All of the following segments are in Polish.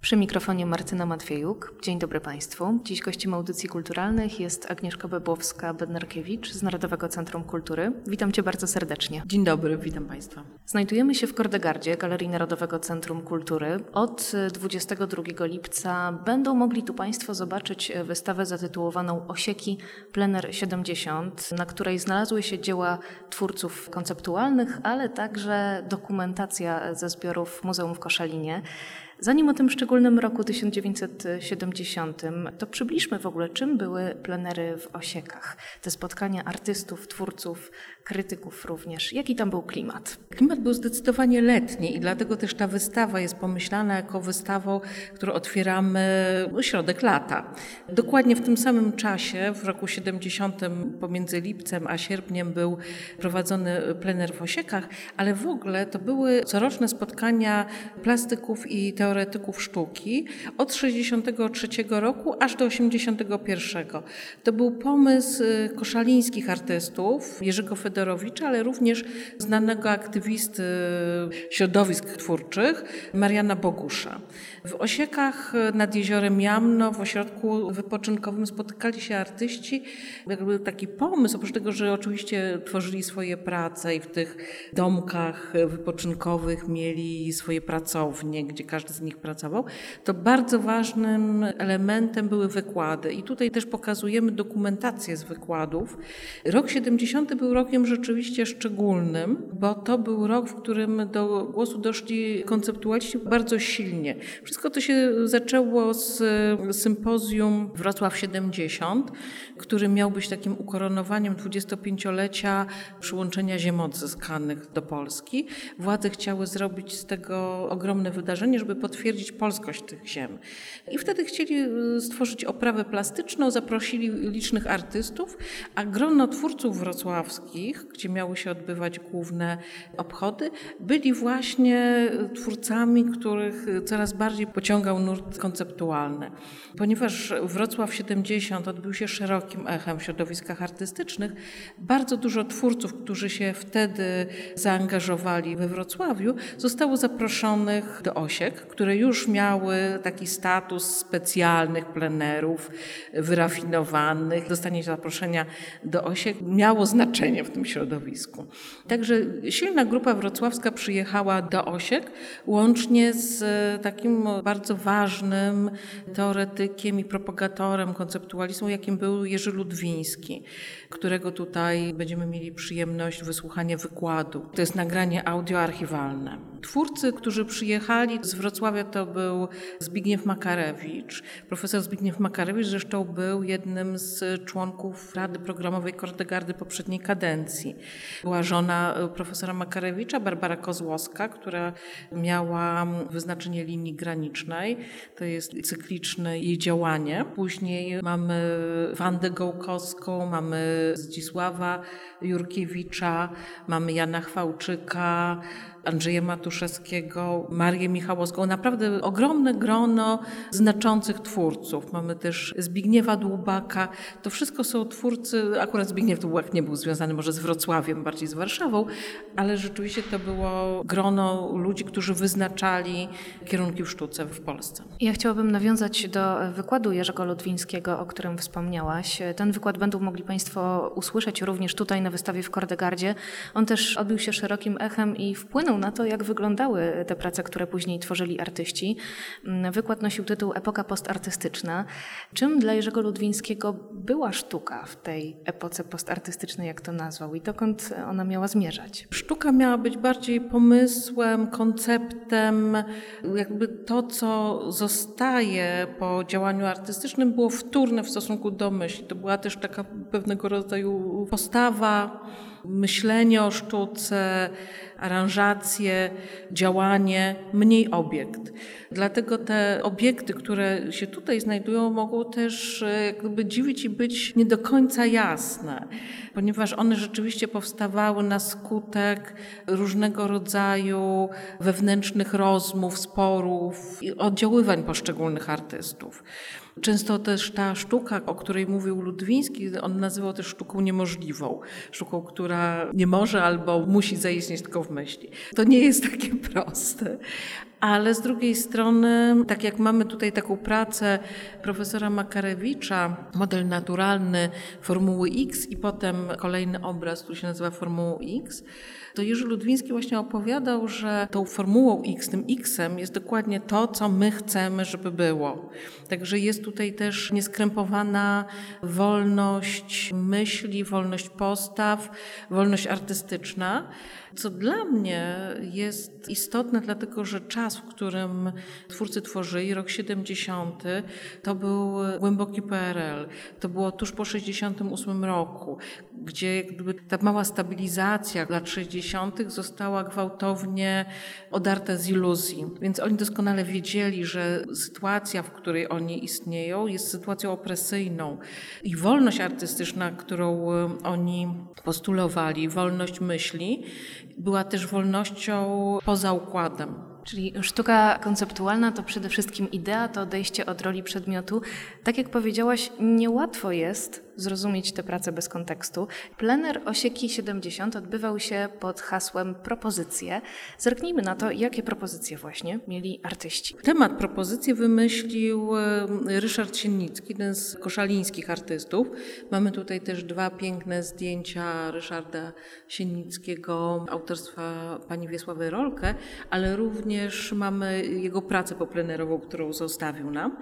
Przy mikrofonie Martyna Matwiejuk. Dzień dobry Państwu. Dziś gościem audycji kulturalnych jest Agnieszka Bebowska-Bednarkiewicz z Narodowego Centrum Kultury. Witam Cię bardzo serdecznie. Dzień dobry, witam Państwa. Znajdujemy się w Kordegardzie, Galerii Narodowego Centrum Kultury. Od 22 lipca będą mogli tu Państwo zobaczyć wystawę zatytułowaną Osieki Plener 70, na której znalazły się dzieła twórców konceptualnych, ale także dokumentacja ze zbiorów Muzeum w Koszalinie. Zanim o tym szczególnym roku 1970, to przybliżmy w ogóle, czym były plenery w Osiekach. Te spotkania artystów, twórców, krytyków również. Jaki tam był klimat? Klimat był zdecydowanie letni i dlatego też ta wystawa jest pomyślana jako wystawą, którą otwieramy środek lata. Dokładnie w tym samym czasie, w roku 70, pomiędzy lipcem a sierpniem był prowadzony plener w Osiekach, ale w ogóle to były coroczne spotkania plastyków i teoretyków sztuki od 63 roku aż do 81. To był pomysł koszalińskich artystów, Jerzego Fedorowicza, ale również znanego aktywisty środowisk twórczych Mariana Bogusza. W Osiekach nad jeziorem Jamno, w ośrodku wypoczynkowym spotykali się artyści. Jakby taki pomysł, oprócz tego, że oczywiście tworzyli swoje prace i w tych domkach wypoczynkowych mieli swoje pracownie, gdzie każdy z nich pracował, to bardzo ważnym elementem były wykłady. I tutaj też pokazujemy dokumentację z wykładów. Rok 70 był rokiem rzeczywiście szczególnym, bo to był rok, w którym do głosu doszli konceptualiści bardzo silnie. Wszystko to się zaczęło z sympozjum Wrocław 70, który miał być takim ukoronowaniem 25-lecia przyłączenia ziem odzyskanych do Polski. Władze chciały zrobić z tego ogromne wydarzenie, żeby potwierdzić polskość tych ziem. I wtedy chcieli stworzyć oprawę plastyczną, zaprosili licznych artystów, a grono twórców wrocławskich, gdzie miały się odbywać główne obchody, byli właśnie twórcami, których coraz bardziej pociągał nurt konceptualny. Ponieważ Wrocław 70 odbył się szerokim echem w środowiskach artystycznych, bardzo dużo twórców, którzy się wtedy zaangażowali we Wrocławiu, zostało zaproszonych do Osiek, które już miały taki status specjalnych plenerów, wyrafinowanych. Dostanie zaproszenia do Osiek miało znaczenie w tym środowisku. Także silna grupa wrocławska przyjechała do Osiek, łącznie z takim bardzo ważnym teoretykiem i propagatorem konceptualizmu, jakim był Jerzy Ludwiński, którego tutaj będziemy mieli przyjemność wysłuchania wykładu. To jest nagranie audioarchiwalne. Twórcy, którzy przyjechali z Wrocławia, to był Zbigniew Makarewicz. Profesor Zbigniew Makarewicz zresztą był jednym z członków Rady Programowej Kordegardy poprzedniej kadencji. Była żona profesora Makarewicza, Barbara Kozłowska, która miała wyznaczenie linii granicznej. To jest cykliczne jej działanie. Później mamy Wandę Gołkowską, mamy Zdzisława Jurkiewicza, mamy Jana Chwałczyka, Andrzeja Matuszewskiego, Marię Michałowską. Naprawdę ogromne grono znaczących twórców. Mamy też Zbigniewa Dłubaka. To wszystko są twórcy, akurat Zbigniew Dłubak nie był związany może z Wrocławiem, bardziej z Warszawą, ale rzeczywiście to było grono ludzi, którzy wyznaczali kierunki w sztuce w Polsce. Ja chciałabym nawiązać do wykładu Jerzego Ludwińskiego, o którym wspomniałaś. Ten wykład będą mogli Państwo usłyszeć również tutaj na wystawie w Kordegardzie. On też odbił się szerokim echem i wpłynął na to, jak wyglądały te prace, które później tworzyli artyści. Mm, wykład nosił tytuł Epoka postartystyczna. Czym dla Jerzego Ludwińskiego była sztuka w tej epoce postartystycznej, jak to nazwał, i dokąd ona miała zmierzać? Sztuka miała być bardziej pomysłem, konceptem, jakby to, co zostaje po działaniu artystycznym, było wtórne w stosunku do myśli. To była też taka pewnego rodzaju postawa, myślenie o sztuce, aranżacje, działanie, mniej obiekt. Dlatego te obiekty, które się tutaj znajdują, mogą też e, jakby dziwić i być nie do końca jasne, ponieważ one rzeczywiście powstawały na skutek różnego rodzaju wewnętrznych rozmów, sporów i oddziaływań poszczególnych artystów. Często też ta sztuka, o której mówił Ludwiński, on nazywał też sztuką niemożliwą. Sztuką, która nie może albo musi zaistnieć tylko w myśli. To nie jest takie proste. Ale z drugiej strony, tak jak mamy tutaj taką pracę profesora Makarewicza, model naturalny Formuły X i potem kolejny obraz, który się nazywa Formułą X, to Jerzy Ludwiński właśnie opowiadał, że tą formułą X, tym X-em jest dokładnie to, co my chcemy, żeby było. Także jest tutaj też nieskrępowana wolność myśli, wolność postaw, wolność artystyczna, co dla mnie jest istotne, dlatego że czas, w którym twórcy tworzyli, rok 70., to był głęboki PRL. To było tuż po 68 roku, gdzie jakby ta mała stabilizacja lat 60. została gwałtownie odarta z iluzji. Więc oni doskonale wiedzieli, że sytuacja, w której oni istnieją, jest sytuacją opresyjną. I wolność artystyczna, którą oni postulowali, wolność myśli, była też wolnością poza układem. Czyli sztuka konceptualna to przede wszystkim idea, to odejście od roli przedmiotu. Tak jak powiedziałaś, niełatwo jest zrozumieć tę pracę bez kontekstu. Plener Osieki 70 odbywał się pod hasłem propozycje. Zerknijmy na to, jakie propozycje właśnie mieli artyści. Temat propozycji wymyślił e, Ryszard Siennicki, jeden z koszalińskich artystów. Mamy tutaj też dwa piękne zdjęcia Ryszarda Siennickiego, autorstwa pani Wiesławy Rolkę, ale również mamy jego pracę poplenerową, którą zostawił nam.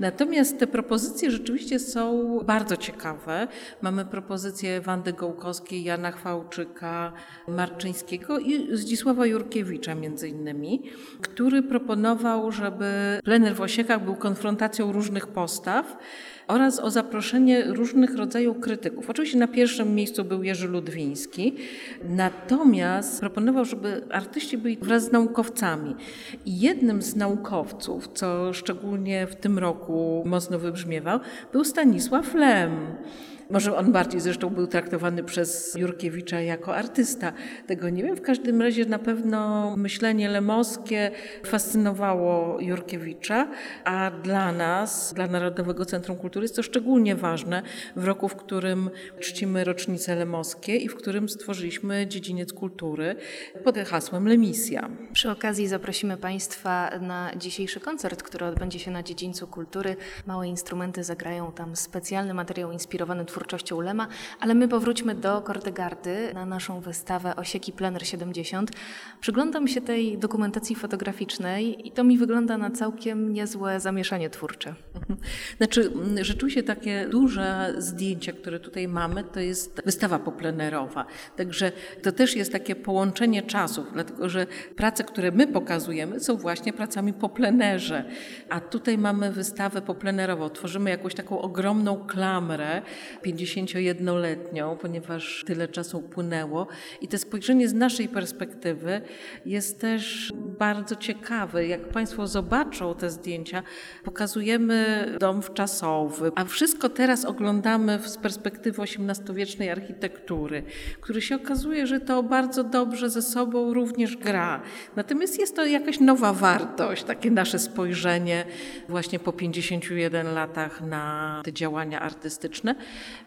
Natomiast te propozycje rzeczywiście są bardzo ciekawe ciekawe. Mamy propozycję Wandy Gołkowskiej, Jana Chwałczyka, Marczyńskiego i Zdzisława Jurkiewicza między innymi, który proponował, żeby plener w Osiekach był konfrontacją różnych postaw, oraz o zaproszenie różnych rodzajów krytyków. Oczywiście na pierwszym miejscu był Jerzy Ludwiński, natomiast proponował, żeby artyści byli wraz z naukowcami. I jednym z naukowców, co szczególnie w tym roku mocno wybrzmiewał, był Stanisław Lem. Może on bardziej zresztą był traktowany przez Jurkiewicza jako artysta. Tego nie wiem. W każdym razie na pewno myślenie lemoskie fascynowało Jurkiewicza, a dla nas, dla Narodowego Centrum Kultury jest to szczególnie ważne w roku, w którym czcimy rocznice lemoskie i w którym stworzyliśmy dziedziniec kultury pod hasłem Lemisja. Przy okazji zaprosimy Państwa na dzisiejszy koncert, który odbędzie się na dziedzińcu kultury. Małe instrumenty zagrają tam specjalny materiał inspirowany twórczością twórczością Lema, ale my powróćmy do Kordegardy, na naszą wystawę Osieki Plener 70. Przyglądam się tej dokumentacji fotograficznej i to mi wygląda na całkiem niezłe zamieszanie twórcze. Znaczy, rzeczywiście takie duże zdjęcia, które tutaj mamy, to jest wystawa poplenerowa. Także to też jest takie połączenie czasów, dlatego że prace, które my pokazujemy, są właśnie pracami po plenerze. A tutaj mamy wystawę poplenerową. Tworzymy jakąś taką ogromną klamrę, 51-letnią, ponieważ tyle czasu upłynęło. I to spojrzenie z naszej perspektywy jest też bardzo ciekawe. Jak Państwo zobaczą te zdjęcia, pokazujemy dom wczasowy, a wszystko teraz oglądamy z perspektywy XVIII-wiecznej architektury, który się okazuje, że to bardzo dobrze ze sobą również gra. Natomiast jest to jakaś nowa wartość, takie nasze spojrzenie właśnie po 51 latach na te działania artystyczne.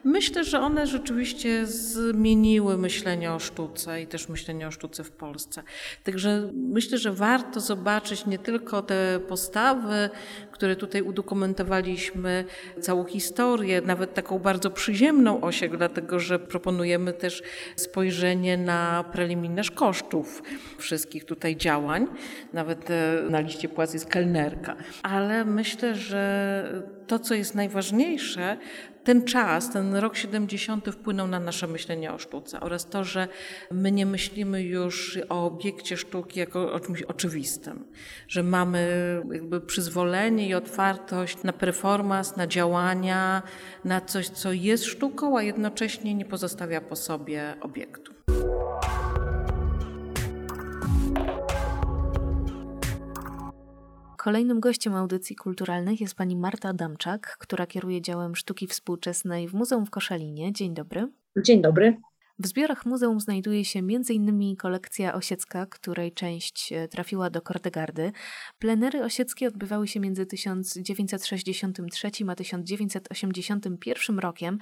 Myślę, że one rzeczywiście zmieniły myślenie o sztuce i też myślenie o sztuce w Polsce. Także myślę, że warto zobaczyć nie tylko te postawy, które tutaj udokumentowaliśmy, całą historię, nawet taką bardzo przyziemną osiek, dlatego że proponujemy też spojrzenie na preliminarz kosztów wszystkich tutaj działań. Nawet e, na liście płac jest kelnerka. Ale myślę, że to, co jest najważniejsze, ten czas, ten rok 70 wpłynął na nasze myślenie o sztuce oraz to, że my nie myślimy już o obiekcie sztuki jako o czymś oczywistym, że mamy jakby przyzwolenie i otwartość na performance, na działania, na coś, co jest sztuką, a jednocześnie nie pozostawia po sobie obiektu. Kolejnym gościem audycji kulturalnych jest pani Marta Adamczak, która kieruje działem sztuki współczesnej w Muzeum w Koszalinie. Dzień dobry. Dzień dobry. W zbiorach muzeum znajduje się m.in. kolekcja osiecka, której część e, trafiła do Kordegardy. Plenery osieckie odbywały się między 1963 a 1981 rokiem.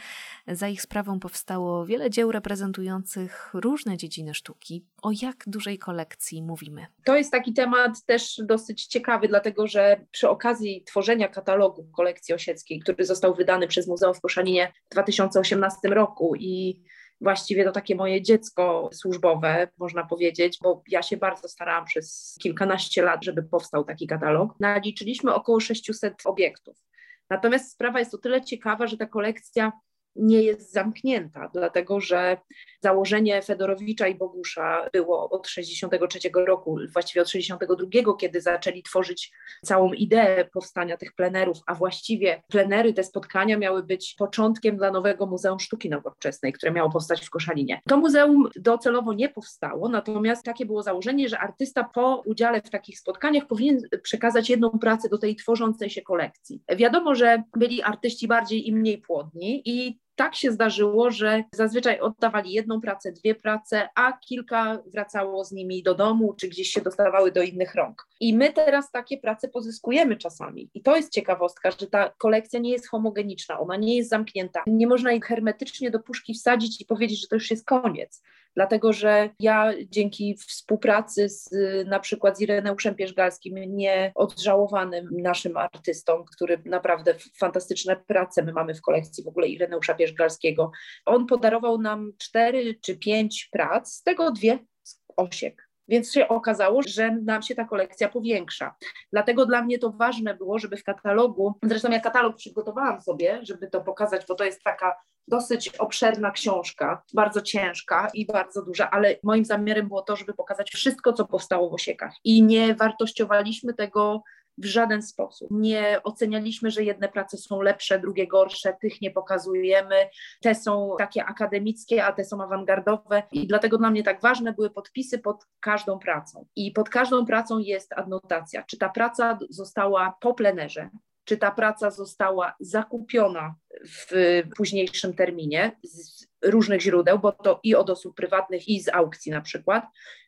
Za ich sprawą powstało wiele dzieł reprezentujących różne dziedziny sztuki. O jak dużej kolekcji mówimy? To jest taki temat też dosyć ciekawy, dlatego że przy okazji tworzenia katalogu kolekcji osieckiej, który został wydany przez Muzeum w Koszalinie w 2018 roku i właściwie to takie moje dziecko służbowe, można powiedzieć, bo ja się bardzo starałam przez kilkanaście lat, żeby powstał taki katalog. Naliczyliśmy około 600 obiektów. Natomiast sprawa jest o tyle ciekawa, że ta kolekcja nie jest zamknięta, dlatego że założenie Fedorowicza i Bogusza było od 63 roku, właściwie od 62, kiedy zaczęli tworzyć całą ideę powstania tych plenerów, a właściwie plenery, te spotkania miały być początkiem dla nowego Muzeum Sztuki Nowoczesnej, które miało powstać w Koszalinie. To muzeum docelowo nie powstało, natomiast takie było założenie, że artysta po udziale w takich spotkaniach powinien przekazać jedną pracę do tej tworzącej się kolekcji. Wiadomo, że byli artyści bardziej i mniej płodni i tak się zdarzyło, że zazwyczaj oddawali jedną pracę, dwie prace, a kilka wracało z nimi do domu, czy gdzieś się dostawały do innych rąk. I my teraz takie prace pozyskujemy czasami. I to jest ciekawostka, że ta kolekcja nie jest homogeniczna, ona nie jest zamknięta. Nie można jej hermetycznie do puszki wsadzić i powiedzieć, że to już jest koniec dlatego że ja dzięki współpracy z na przykład z Ireneuszem Pierzgalskim, nieodżałowanym naszym artystą, który naprawdę fantastyczne prace my mamy w kolekcji w ogóle Ireneusza Pierzgalskiego, on podarował nam cztery czy pięć prac, z tego dwie z osiek. Więc się okazało, że nam się ta kolekcja powiększa. Dlatego dla mnie to ważne było, żeby w katalogu, zresztą ja katalog przygotowałam sobie, żeby to pokazać, bo to jest taka dosyć obszerna książka, bardzo ciężka i bardzo duża, ale moim zamiarem było to, żeby pokazać wszystko, co powstało w Osiekach. I nie wartościowaliśmy tego w żaden sposób. Nie ocenialiśmy, że jedne prace są lepsze, drugie gorsze, tych nie pokazujemy. Te są takie akademickie, a te są awangardowe i dlatego dla mnie tak ważne były podpisy pod każdą pracą. I pod każdą pracą jest adnotacja. Czy ta praca została po plenerze, czy ta praca została zakupiona w późniejszym terminie z różnych źródeł, bo to i od osób prywatnych, i z aukcji na przykład,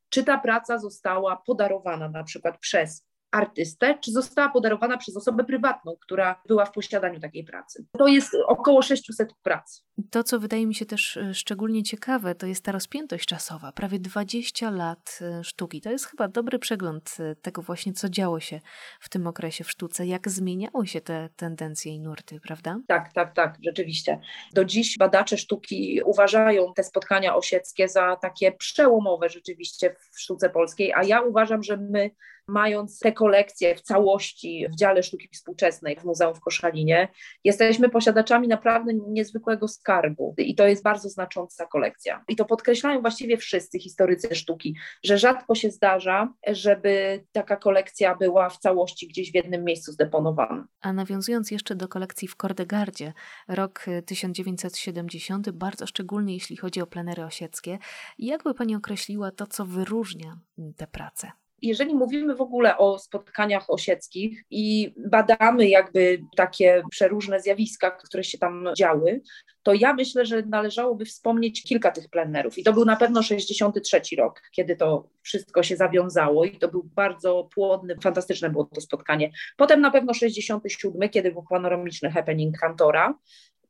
czy ta praca została podarowana na przykład przez artystę, czy została podarowana przez osobę prywatną, która była w posiadaniu takiej pracy. To jest około 600 prac. To, co wydaje mi się też e, szczególnie ciekawe, to jest ta rozpiętość czasowa. Prawie 20 lat e, sztuki. To jest chyba dobry przegląd e, tego właśnie, co działo się w tym okresie w sztuce, jak zmieniały się te tendencje i nurty, prawda? Tak, tak, tak, rzeczywiście. Do dziś badacze sztuki uważają te spotkania osieckie za takie przełomowe rzeczywiście w sztuce polskiej, a ja uważam, że my mając te kolekcje w całości w dziale sztuki współczesnej w Muzeum w Koszalinie, jesteśmy posiadaczami naprawdę niezwykłego skarbu i to jest bardzo znacząca kolekcja. I to podkreślają właściwie wszyscy historycy sztuki, że rzadko się zdarza, żeby taka kolekcja była w całości gdzieś w jednym miejscu zdeponowana. A nawiązując jeszcze do kolekcji w Kordegardzie, rok 1970, bardzo szczególny jeśli chodzi o plenery osieckie, jak by Pani określiła to, co wyróżnia te prace? Jeżeli mówimy w ogóle o spotkaniach osieckich i badamy jakby takie przeróżne zjawiska, które się tam działy, to ja myślę, że należałoby wspomnieć kilka tych plenerów. I to był na pewno 63 rok, kiedy to wszystko się zawiązało i to był bardzo płodny, fantastyczne było to spotkanie. Potem na pewno 67, kiedy był panoramiczny happening Kantora,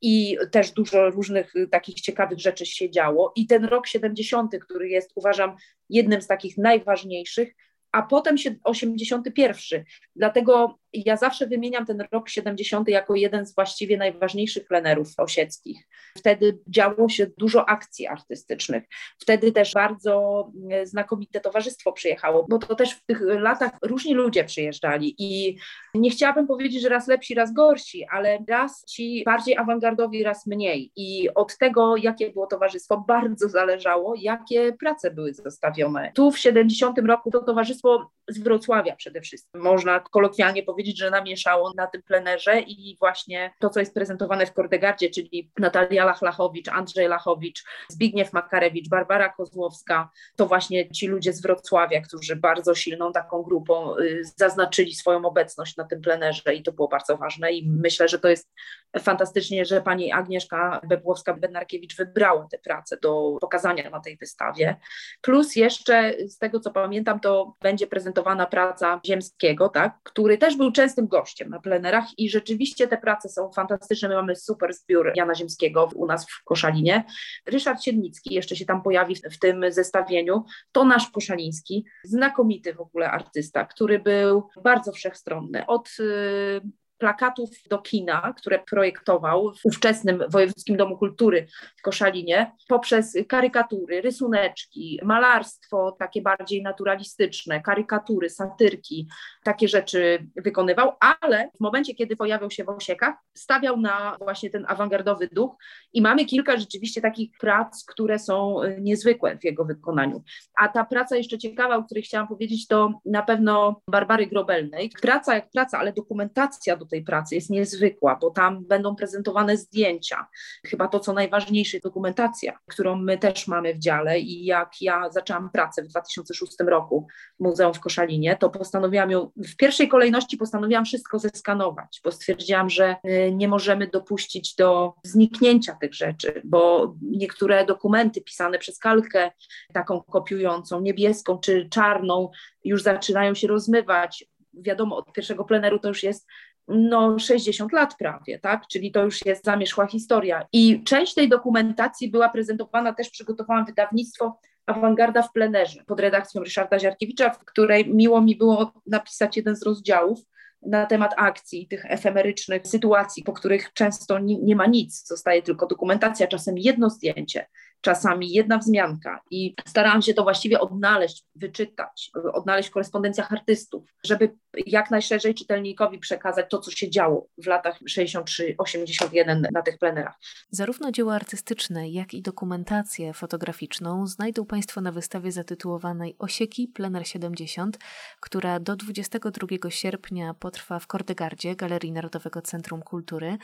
i też dużo różnych takich ciekawych rzeczy się działo. I ten rok 70., który jest, uważam, jednym z takich najważniejszych, a potem 81. Dlatego ja zawsze wymieniam ten rok 70 jako jeden z właściwie najważniejszych plenerów osieckich. Wtedy działo się dużo akcji artystycznych. Wtedy też bardzo e, znakomite towarzystwo przyjechało, bo to też w tych latach różni ludzie przyjeżdżali i nie chciałabym powiedzieć, że raz lepsi, raz gorsi, ale raz ci bardziej awangardowi, raz mniej. I od tego, jakie było towarzystwo, bardzo zależało, jakie prace były zostawione. Tu w 70 roku to towarzystwo z Wrocławia przede wszystkim. Można kolokwialnie powiedzieć, że namieszało na tym plenerze i właśnie to, co jest prezentowane w Kordegardzie, czyli Natalia Lachlachowicz, Andrzej Lachowicz, Zbigniew Makarewicz, Barbara Kozłowska, to właśnie ci ludzie z Wrocławia, którzy bardzo silną taką grupą y, zaznaczyli swoją obecność na tym plenerze i to było bardzo ważne i myślę, że to jest fantastycznie, że pani Agnieszka Bebłowska-Bednarkiewicz wybrała tę pracę do pokazania na tej wystawie. Plus jeszcze z tego, co pamiętam, to będzie praca Ziemskiego, tak, który też był częstym gościem na plenerach i rzeczywiście te prace są fantastyczne. My mamy super zbiór Jana Ziemskiego u nas w Koszalinie. Ryszard Siednicki jeszcze się tam pojawi w, w tym zestawieniu. To nasz Koszaliński, znakomity w ogóle artysta, który był bardzo wszechstronny. Od y, plakatów do kina, które projektował w ówczesnym Wojewódzkim Domu Kultury w Koszalinie, poprzez karykatury, rysuneczki, malarstwo takie bardziej naturalistyczne, karykatury, satyrki, takie rzeczy wykonywał, ale w momencie, kiedy pojawiał się w Osiekach, stawiał na właśnie ten awangardowy duch i mamy kilka rzeczywiście takich prac, które są niezwykłe w jego wykonaniu. A ta praca jeszcze ciekawa, o której chciałam powiedzieć, to na pewno Barbary Grobelnej. Praca jak praca, ale dokumentacja do tej pracy jest niezwykła, bo tam będą prezentowane zdjęcia. Chyba to, co najważniejsze, dokumentacja, którą my też mamy w dziale i jak ja zaczęłam pracę w 2006 roku w Muzeum w Koszalinie, to postanowiłam ją, w pierwszej kolejności postanowiłam wszystko zeskanować, bo stwierdziłam, że y, nie możemy dopuścić do zniknięcia tych rzeczy, bo niektóre dokumenty pisane przez kalkę, taką kopiującą, niebieską czy czarną, już zaczynają się rozmywać, wiadomo, od pierwszego pleneru to już jest no 60 lat prawie, tak? Czyli to już jest zamierzchła historia. I część tej dokumentacji była prezentowana, też przygotowałam wydawnictwo Awangarda w plenerze pod redakcją Ryszarda Ziarkiewicza, w której miło mi było napisać jeden z rozdziałów na temat akcji, tych efemerycznych sytuacji, po których często nie, nie ma nic, zostaje tylko dokumentacja, czasem jedno zdjęcie, czasami jedna wzmianka i starałam się to właściwie odnaleźć, wyczytać, odnaleźć w korespondencjach artystów, żeby jak najszerzej czytelnikowi przekazać to, co się działo w latach 63-81 na tych plenerach. Zarówno dzieła artystyczne, jak i dokumentację fotograficzną znajdą Państwo na wystawie zatytułowanej Osieki Plener 70, która do 22 sierpnia potrwa w Kordegardzie, Galerii Narodowego Centrum Kultury.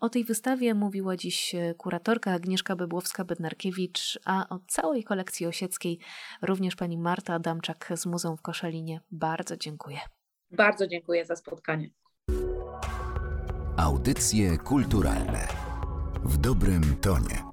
O tej wystawie mówiła dziś kuratorka Agnieszka Bebłowska-Bednarkiewicz, a o całej kolekcji osieckiej również pani Marta Adamczak z Muzeum w Koszalinie. Bardzo dziękuję. Bardzo dziękuję za spotkanie. Audycje kulturalne w dobrym tonie.